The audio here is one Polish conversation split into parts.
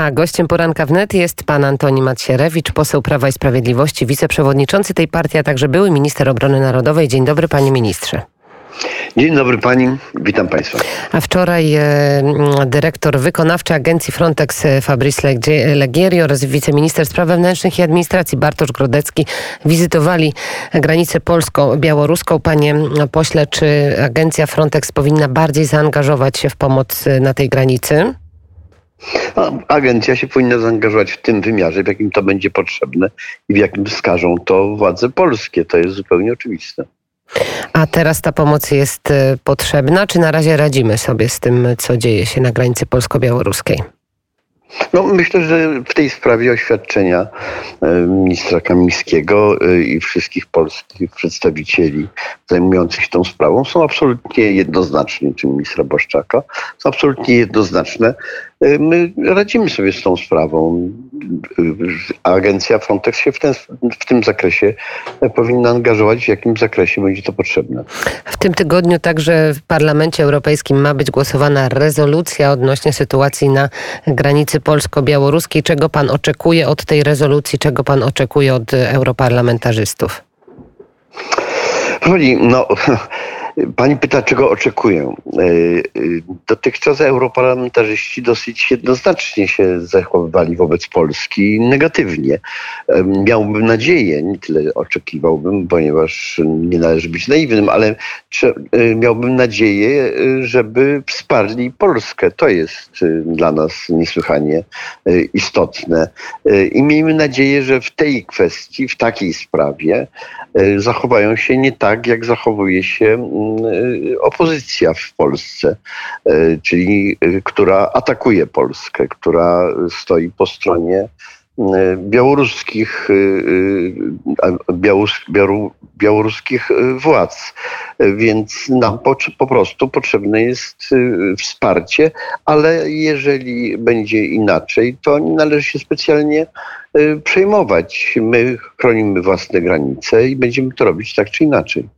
A gościem poranka wnet jest pan Antoni Macierewicz, poseł Prawa i Sprawiedliwości, wiceprzewodniczący tej partii, a także były minister obrony narodowej. Dzień dobry, panie ministrze. Dzień dobry pani, witam państwa. A wczoraj e, dyrektor wykonawczy agencji Frontex e, Fabrice Legieri oraz wiceminister spraw wewnętrznych i administracji Bartosz Grodecki wizytowali granicę polsko-białoruską. Panie pośle, czy agencja Frontex powinna bardziej zaangażować się w pomoc e, na tej granicy? Agencja się powinna zaangażować w tym wymiarze, w jakim to będzie potrzebne i w jakim wskażą to władze polskie. To jest zupełnie oczywiste. A teraz ta pomoc jest y, potrzebna, czy na razie radzimy sobie z tym, co dzieje się na granicy polsko-białoruskiej? No, myślę, że w tej sprawie oświadczenia e, ministra Kamińskiego e, i wszystkich polskich przedstawicieli zajmujących się tą sprawą są absolutnie jednoznaczne, czy ministra Błaszczaka, są absolutnie jednoznaczne. E, my radzimy sobie z tą sprawą. Agencja Frontex się w, ten, w tym zakresie powinna angażować, w jakim zakresie będzie to potrzebne. W tym tygodniu także w Parlamencie Europejskim ma być głosowana rezolucja odnośnie sytuacji na granicy polsko-białoruskiej. Czego pan oczekuje od tej rezolucji? Czego pan oczekuje od europarlamentarzystów? No, Pani pyta, czego oczekuję. E, e, dotychczas europarlamentarzyści dosyć jednoznacznie się zachowywali wobec Polski negatywnie. E, miałbym nadzieję, nie tyle oczekiwałbym, ponieważ nie należy być naiwnym, ale miałbym nadzieję, żeby wsparli Polskę. To jest dla nas niesłychanie istotne. I miejmy nadzieję, że w tej kwestii, w takiej sprawie zachowają się nie tak, jak zachowuje się opozycja w Polsce, y, czyli y, która atakuje Polskę, która stoi po stronie białoruskich, białoruskich władz. Więc nam po, po prostu potrzebne jest wsparcie, ale jeżeli będzie inaczej, to nie należy się specjalnie przejmować. My chronimy własne granice i będziemy to robić tak czy inaczej.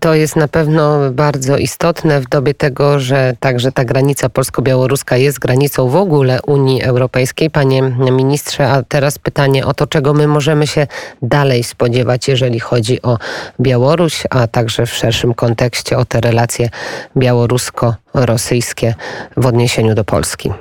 To jest na pewno bardzo istotne w dobie tego, że także ta granica polsko-białoruska jest granicą w ogóle Unii Europejskiej. Panie ministrze, a teraz pytanie o to, czego my możemy się dalej spodziewać, jeżeli chodzi o Białoruś, a także w szerszym kontekście o te relacje białorusko-rosyjskie w odniesieniu do Polski.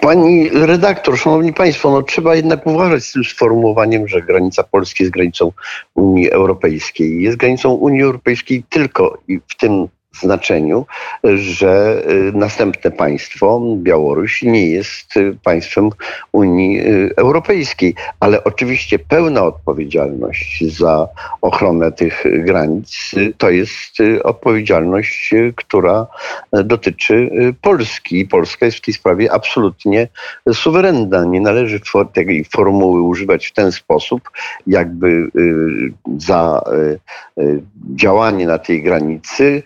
Pani redaktor, szanowni państwo, no trzeba jednak uważać z tym sformułowaniem, że granica Polski jest granicą Unii Europejskiej. Jest granicą Unii Europejskiej tylko i w tym znaczeniu, że y, następne państwo, Białoruś, nie jest y, państwem Unii y, Europejskiej, ale oczywiście pełna odpowiedzialność za ochronę tych granic to jest odpowiedzialność, która dotyczy Polski. Polska jest w tej sprawie absolutnie suwerenna. Nie należy tej formuły używać w ten sposób, jakby za działanie na tej granicy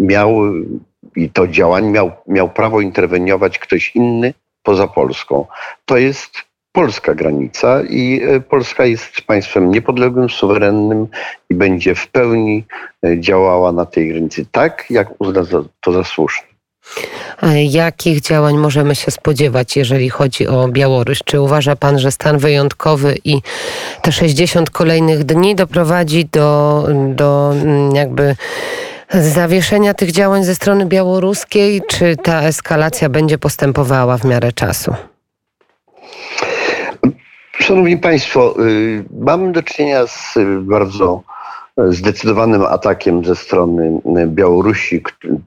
miał i to działanie miał, miał prawo interweniować ktoś inny poza Polską. To jest polska granica i e, Polska jest państwem niepodległym, suwerennym i będzie w pełni e, działała na tej granicy tak, jak uzna to za słuszne. Jakich działań możemy się spodziewać, jeżeli chodzi o Białoruś? Czy uważa Pan, że stan wyjątkowy i te 60 kolejnych dni doprowadzi do, do mm, jakby zawieszenia tych działań ze strony białoruskiej, czy ta eskalacja będzie postępowała w miarę czasu? Szanowni Państwo, y, mamy do czynienia z bardzo zdecydowanym atakiem ze strony Białorusi,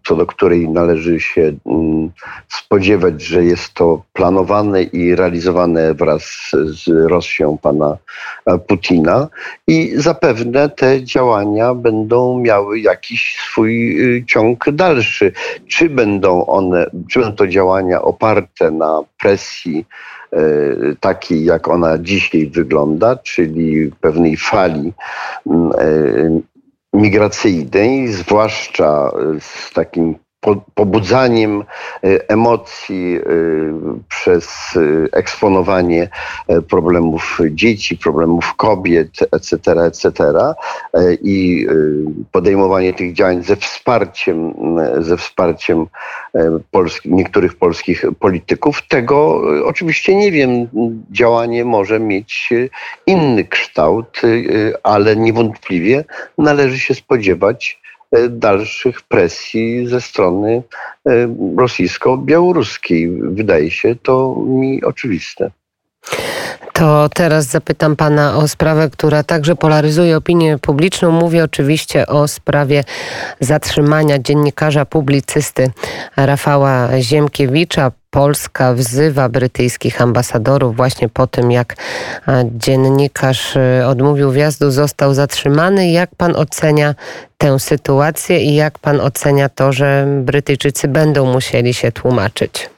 co do której należy się mm, spodziewać, że jest to planowane i realizowane wraz z Rosją pana Putina i zapewne te działania będą miały jakiś swój y, ciąg dalszy. Czy będą one, czy będą to działania oparte na presji E, takiej, jak ona dzisiaj wygląda, czyli pewnej fali mm, e, migracyjnej, zwłaszcza z takim pobudzaniem emocji przez eksponowanie problemów dzieci, problemów kobiet, etc., etc. i podejmowanie tych działań ze wsparciem, ze wsparciem polski, niektórych polskich polityków. Tego oczywiście nie wiem. Działanie może mieć inny kształt, ale niewątpliwie należy się spodziewać e, dalszych presji ze strony e, rosyjsko-białoruskiej. Wydaje się to mi oczywiste. To teraz zapytam pana o sprawę, która także polaryzuje opinię publiczną. Mówię oczywiście o sprawie zatrzymania dziennikarza, publicysty Rafała Ziemkiewicza. Polska wzywa brytyjskich ambasadorów właśnie po tym, jak dziennikarz y, odmówił wjazdu, został zatrzymany. Jak pan ocenia tę sytuację i jak pan ocenia to, że Brytyjczycy będą musieli się tłumaczyć?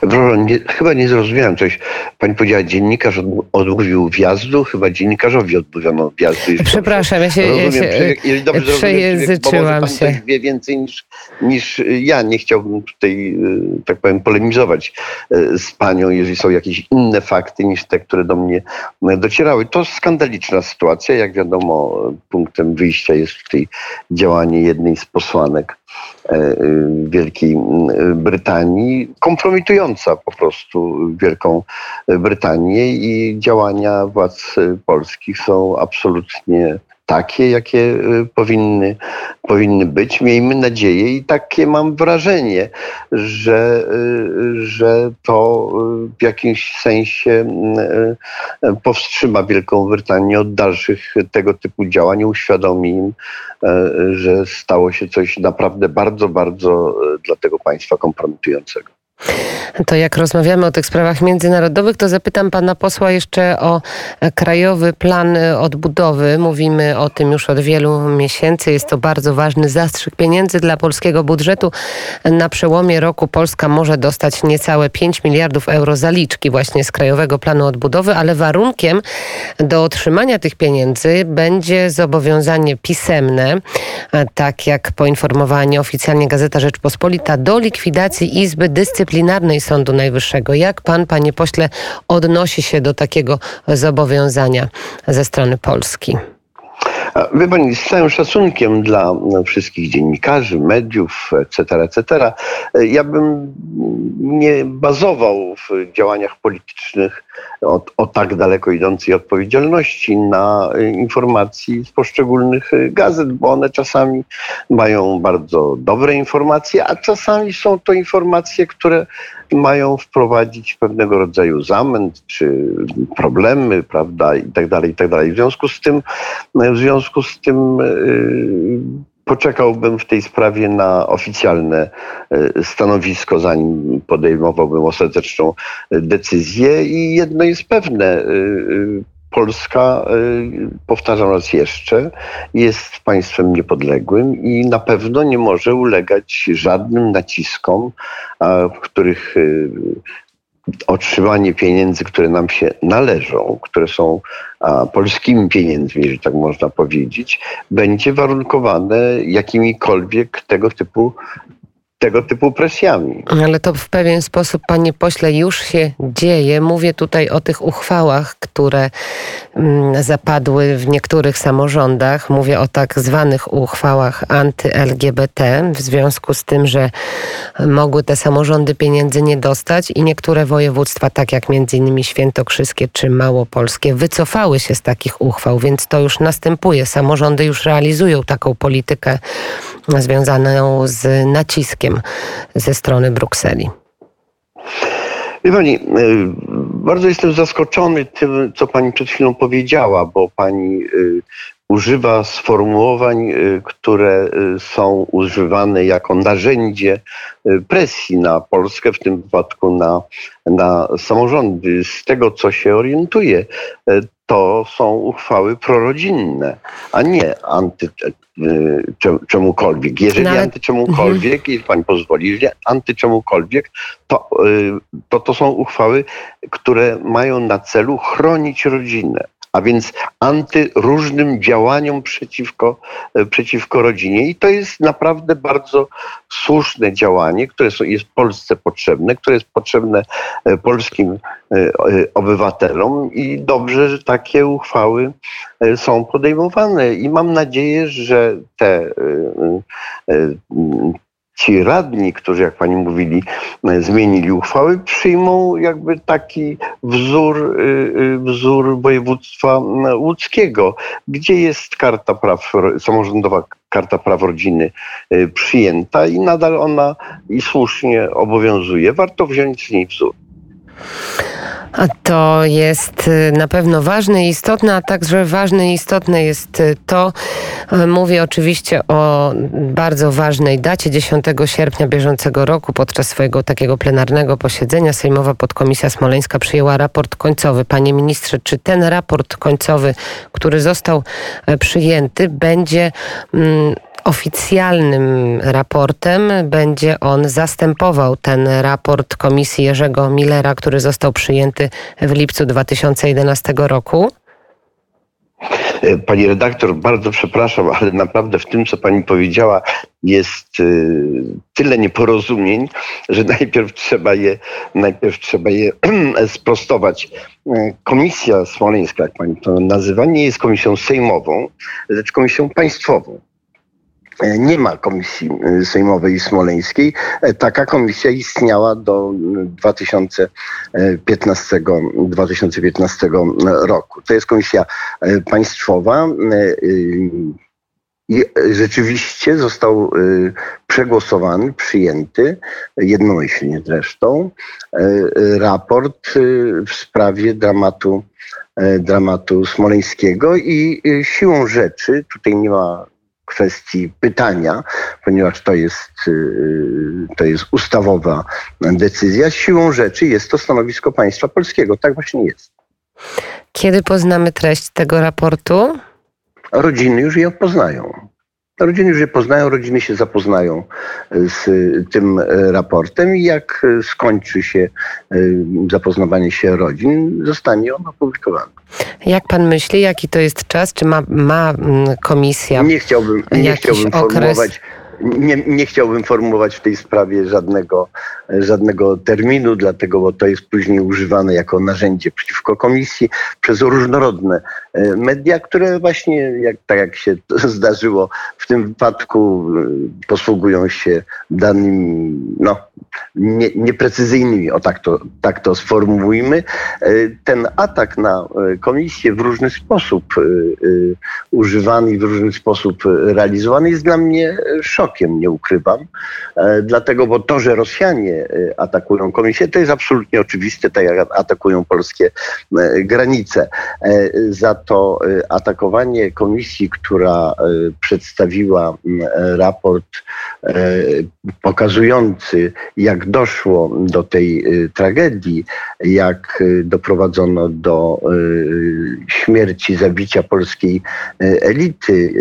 Proszę, nie, chyba nie zrozumiałem coś. Pani powiedziała, dziennikarz odmówił wjazdu, chyba dziennikarzowi odmówiono wjazdu. Przepraszam, ja się, ja się dobrze przejęzyczyłam się. Pani wie więcej niż, niż ja. Nie chciałbym tutaj, e, tak powiem, polemizować e, z panią, jeżeli są jakieś inne fakty niż te, które do mnie docierały. To skandaliczna sytuacja. Jak wiadomo, punktem wyjścia jest tutaj działanie jednej z posłanek Wielkiej Brytanii, kompromitująca po prostu Wielką Brytanię i działania władz polskich są absolutnie takie, jakie y, powinny, powinny być. Miejmy nadzieję i takie mam wrażenie, że, y, że to w jakimś sensie powstrzyma Wielką Brytanię od dalszych tego typu działań, uświadomi im, że stało się coś naprawdę bardzo, bardzo dla tego państwa kompromitującego. To jak rozmawiamy o tych sprawach międzynarodowych, to zapytam pana posła jeszcze o krajowy plan odbudowy. Mówimy o tym już od wielu miesięcy. Jest to bardzo ważny zastrzyk pieniędzy dla polskiego budżetu. Na przełomie roku Polska może dostać niecałe 5 miliardów euro zaliczki właśnie z krajowego planu odbudowy, ale warunkiem do otrzymania tych pieniędzy będzie zobowiązanie pisemne, tak jak poinformowała nieoficjalnie Gazeta Rzeczpospolita, do likwidacji Izby Dyscyplinarnej Dyscyplinarnej Sądu Najwyższego. Jak pan, panie pośle, odnosi się do takiego zobowiązania ze strony Polski? Wie pani, z całym szacunkiem dla wszystkich dziennikarzy, mediów, etc., etc., ja bym nie bazował w działaniach politycznych o, o, tak daleko idącej odpowiedzialności na informacji z poszczególnych gazet, bo one czasami mają bardzo dobre informacje, a czasami są to informacje, które mają wprowadzić pewnego rodzaju zamęt czy problemy, prawda, i tak dalej, i tak dalej. W związku z tym, w związku z tym yy, poczekałbym w tej sprawie na oficjalne yy, stanowisko, zanim podejmowałbym ostateczną decyzję. I jedno jest pewne. Polska, powtarzam raz jeszcze, jest państwem niepodległym i na pewno nie może ulegać żadnym naciskom, w których otrzymanie pieniędzy, które nam się należą, które są polskimi pieniędzmi, że tak można powiedzieć, będzie warunkowane jakimikolwiek tego typu tego typu presjami. Ale to w pewien sposób, panie pośle, już się dzieje. Mówię tutaj o tych uchwałach, które mm, zapadły w niektórych samorządach. Mówię o tak zwanych uchwałach anty-LGBT, w związku z tym, że mogły te samorządy pieniędzy nie dostać i niektóre województwa, tak jak między innymi Świętokrzyskie czy Małopolskie, wycofały się z takich uchwał, więc to już następuje. Samorządy już realizują taką politykę związaną z naciskiem ze strony Brukseli. Wie Pani, y, bardzo jestem zaskoczony tym, co Pani przed chwilą powiedziała, bo Pani y, używa sformułowań, y, które są używane jako narzędzie presji na Polskę, w tym wypadku na, na samorządy. Z tego, co się orientuje, to są uchwały prorodzinne, a nie anty czemukolwiek. Jeżeli no, anty czemukolwiek, mhm. pani pozwoli, jeżeli anty czemukolwiek, to, to to są uchwały, które mają na celu chronić rodzinę a więc antyróżnym działaniom przeciwko, przeciwko rodzinie. I to jest naprawdę bardzo słuszne działanie, które jest Polsce potrzebne, które jest potrzebne polskim obywatelom i dobrze, że takie uchwały są podejmowane. I mam nadzieję, że te ci radni, którzy, jak pani mówili, e, zmienili uchwały, przyjmą jakby taki wzór, y, y, wzór województwa łódzkiego, gdzie jest karta praw, samorządowa karta praw rodziny y, przyjęta i nadal ona i słusznie obowiązuje. Warto wziąć z niej wzór. A to jest y, na pewno ważne i istotne, a także ważne i istotne jest y, to, y, mówię oczywiście o bardzo ważnej dacie, 10 sierpnia bieżącego roku, podczas swojego takiego plenarnego posiedzenia Sejmowa Podkomisja Smoleńska przyjęła raport końcowy. Panie ministrze, czy ten raport końcowy, który został przyjęty, będzie mm, oficjalnym raportem. Będzie on zastępował ten raport Komisji Jerzego Millera, który został przyjęty w lipcu 2011 roku. Pani redaktor, bardzo przepraszam, ale naprawdę w tym, co pani powiedziała, jest y, tyle nieporozumień, że najpierw trzeba je, najpierw trzeba je sprostować. Komisja Smoleńska, jak pani to nazywa, nie jest komisją sejmową, lecz komisją państwową. E, nie ma komisji e, sejmowej smoleńskiej. E, taka komisja istniała do 2015, 2015 roku. To jest komisja państwowa i rzeczywiście został przegłosowany, przyjęty, jednomyślnie zresztą, raport w sprawie dramatu, dramatu smoleńskiego i siłą rzeczy, tutaj nie ma kwestii pytania, ponieważ to jest, y, to jest ustawowa decyzja. Siłą rzeczy jest to stanowisko państwa polskiego. Tak właśnie jest. Kiedy poznamy treść tego raportu? Rodziny już je poznają. Rodziny już je poznają, rodziny się zapoznają z tym raportem i jak skończy się y, zapoznawanie się rodzin, zostanie on opublikowany. Jak pan myśli, jaki to jest czas? Czy ma, ma mm, komisja? Nie chciałbym, nie chciałbym formułować nie, nie chciałbym formułować w tej sprawie żadnego, żadnego terminu, dlatego bo to jest później używane jako narzędzie przeciwko komisji przez różnorodne e, media, które właśnie, jak, tak jak się zdarzyło w tym wypadku, e, posługują się danymi no, nie, nieprecyzyjnymi, o tak to, tak to sformułujmy. E, ten atak na komisję w różny sposób używany w różny sposób realizowany jest dla mnie szok nie ukrywam. E, dlatego, bo to, że Rosjanie e, atakują komisję, to jest absolutnie oczywiste, tak jak atakują polskie e, granice. Za to atakowanie komisji, która przedstawiła raport pokazujący, jak doszło do tej tragedii, jak doprowadzono do śmierci, zabicia polskiej elity,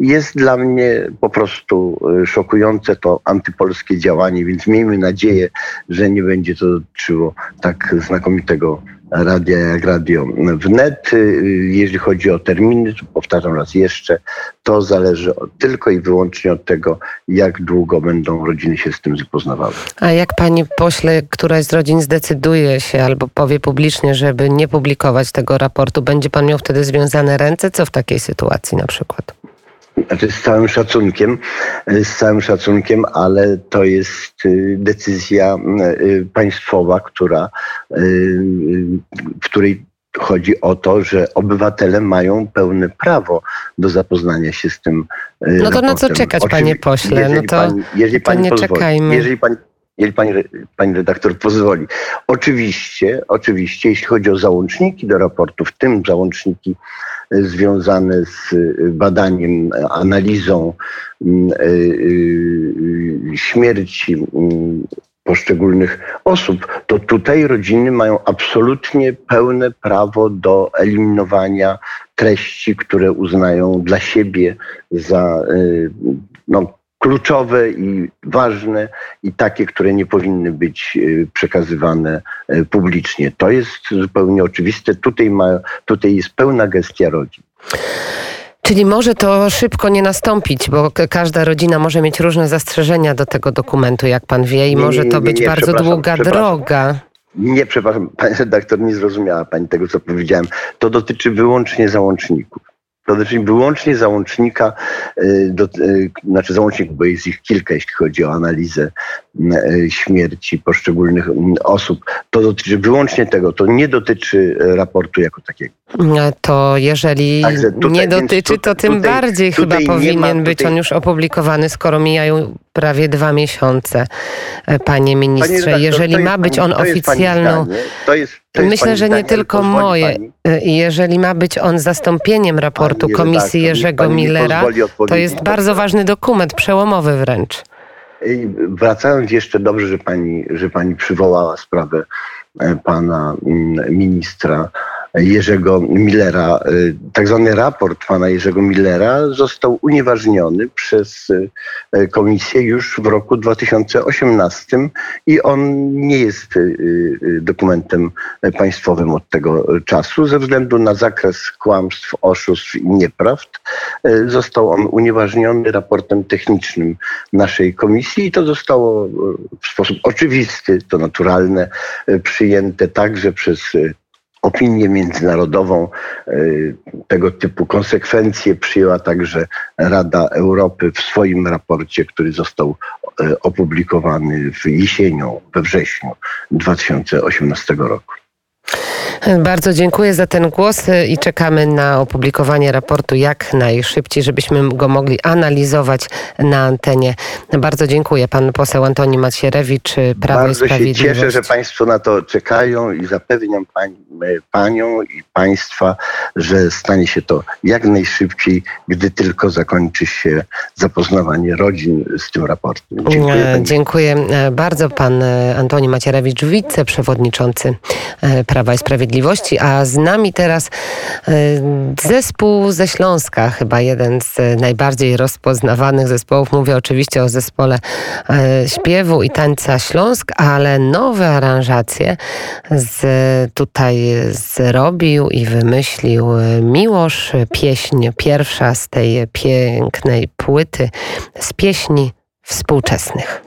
jest dla mnie po prostu szokujące to antypolskie działanie, więc miejmy nadzieję, że nie będzie to dotyczyło tak znakomitego radia jak radio wnet. Y, Jeśli chodzi o terminy, powtarzam raz jeszcze, to zależy tylko i wyłącznie od tego, jak długo będą rodziny się z tym zapoznawały. A jak pani pośle, któraś z rodzin zdecyduje się albo powie publicznie, żeby nie publikować tego raportu, będzie pan miał wtedy związane ręce? Co w takiej sytuacji na przykład? Znaczy z całym szacunkiem, z całym szacunkiem, ale to jest y, decyzja y, państwowa, która, y, w której chodzi o to, że obywatele mają pełne prawo do zapoznania się z tym. No to raportem. na co czekać, panie pośle? No to, pani, jeżeli pani nie pozwoli, czekajmy. Jeżeli pani, jeżeli pani, pani redaktor pozwoli. Oczywiście, oczywiście, jeśli chodzi o załączniki do raportu, w tym załączniki związane z badaniem, analizą mm, y, śmierci mm, poszczególnych osób, to tutaj rodziny mają absolutnie pełne prawo do eliminowania treści, które uznają dla siebie za no, kluczowe i ważne i takie, które nie powinny być przekazywane publicznie. To jest zupełnie oczywiste. Tutaj, ma, tutaj jest pełna gestia rodzin. Czyli może to szybko nie nastąpić, bo każda rodzina może mieć różne zastrzeżenia do tego dokumentu, jak pan wie, i nie, może to nie, być nie, bardzo długa droga. Nie, przepraszam, pani redaktor, nie zrozumiała pani tego, co powiedziałem. To dotyczy wyłącznie załączników. Dotyczy wyłącznie załącznika, y, do, y, znaczy załączników, bo jest ich kilka, jeśli chodzi o analizę y, śmierci poszczególnych osób. To dotyczy wyłącznie tego, to nie dotyczy raportu jako takiego. To jeżeli tutaj, nie dotyczy, to tym tutaj, bardziej tutaj chyba powinien być on już opublikowany, skoro mijają prawie dwa miesiące, e, panie ministrze. Panie jeżeli ma być on oficjalną. To jest, to jest Myślę, że nie tylko moje. Pani? E, jeżeli ma być on zastąpieniem raportu pani Komisji Jerzego pani Millera, to jest bardzo ważny dokument, przełomowy wręcz. Wracając jeszcze dobrze, że pani, że pani przywołała sprawę e, pana mm, ministra Jerzego Millera. Y, tak zwany raport pana Jerzego Millera został unieważniony przez y, komisję już w roku 2018 i on nie jest y, dokumentem państwowym od tego czasu. Ze względu na zakres kłamstw, oszustw i nieprawd został on unieważniony raportem technicznym naszej komisji i to zostało w sposób oczywisty, to naturalne, przyjęte także przez opinię międzynarodową. E, tego typu konsekwencje przyjęła także Rada Europy w swoim raporcie, który został e, opublikowany w jesienią, we wrześniu 2018 roku. Bardzo dziękuję za ten głos i czekamy na opublikowanie raportu jak najszybciej, żebyśmy go mogli analizować na antenie. Bardzo dziękuję. Pan poseł Antoni Macierewicz, Prawo Bardzo i Sprawiedliwość. Bardzo się cieszę, że Państwo na to czekają i zapewniam pań, Panią i Państwa, że stanie się to jak najszybciej, gdy tylko zakończy się zapoznawanie rodzin z tym raportem. Dziękuję, dziękuję bardzo. Pan Antoni Macierewicz, wiceprzewodniczący Prawa i Sprawiedliwości. Sprawiedliwości, a z nami teraz e, zespół ze Śląska, chyba jeden z najbardziej rozpoznawanych zespołów. Mówię oczywiście o zespole e, śpiewu i tańca Śląsk, ale nowe aranżacje z, tutaj zrobił i wymyślił Miłosz. Pieśń pierwsza z tej pięknej płyty z pieśni współczesnych.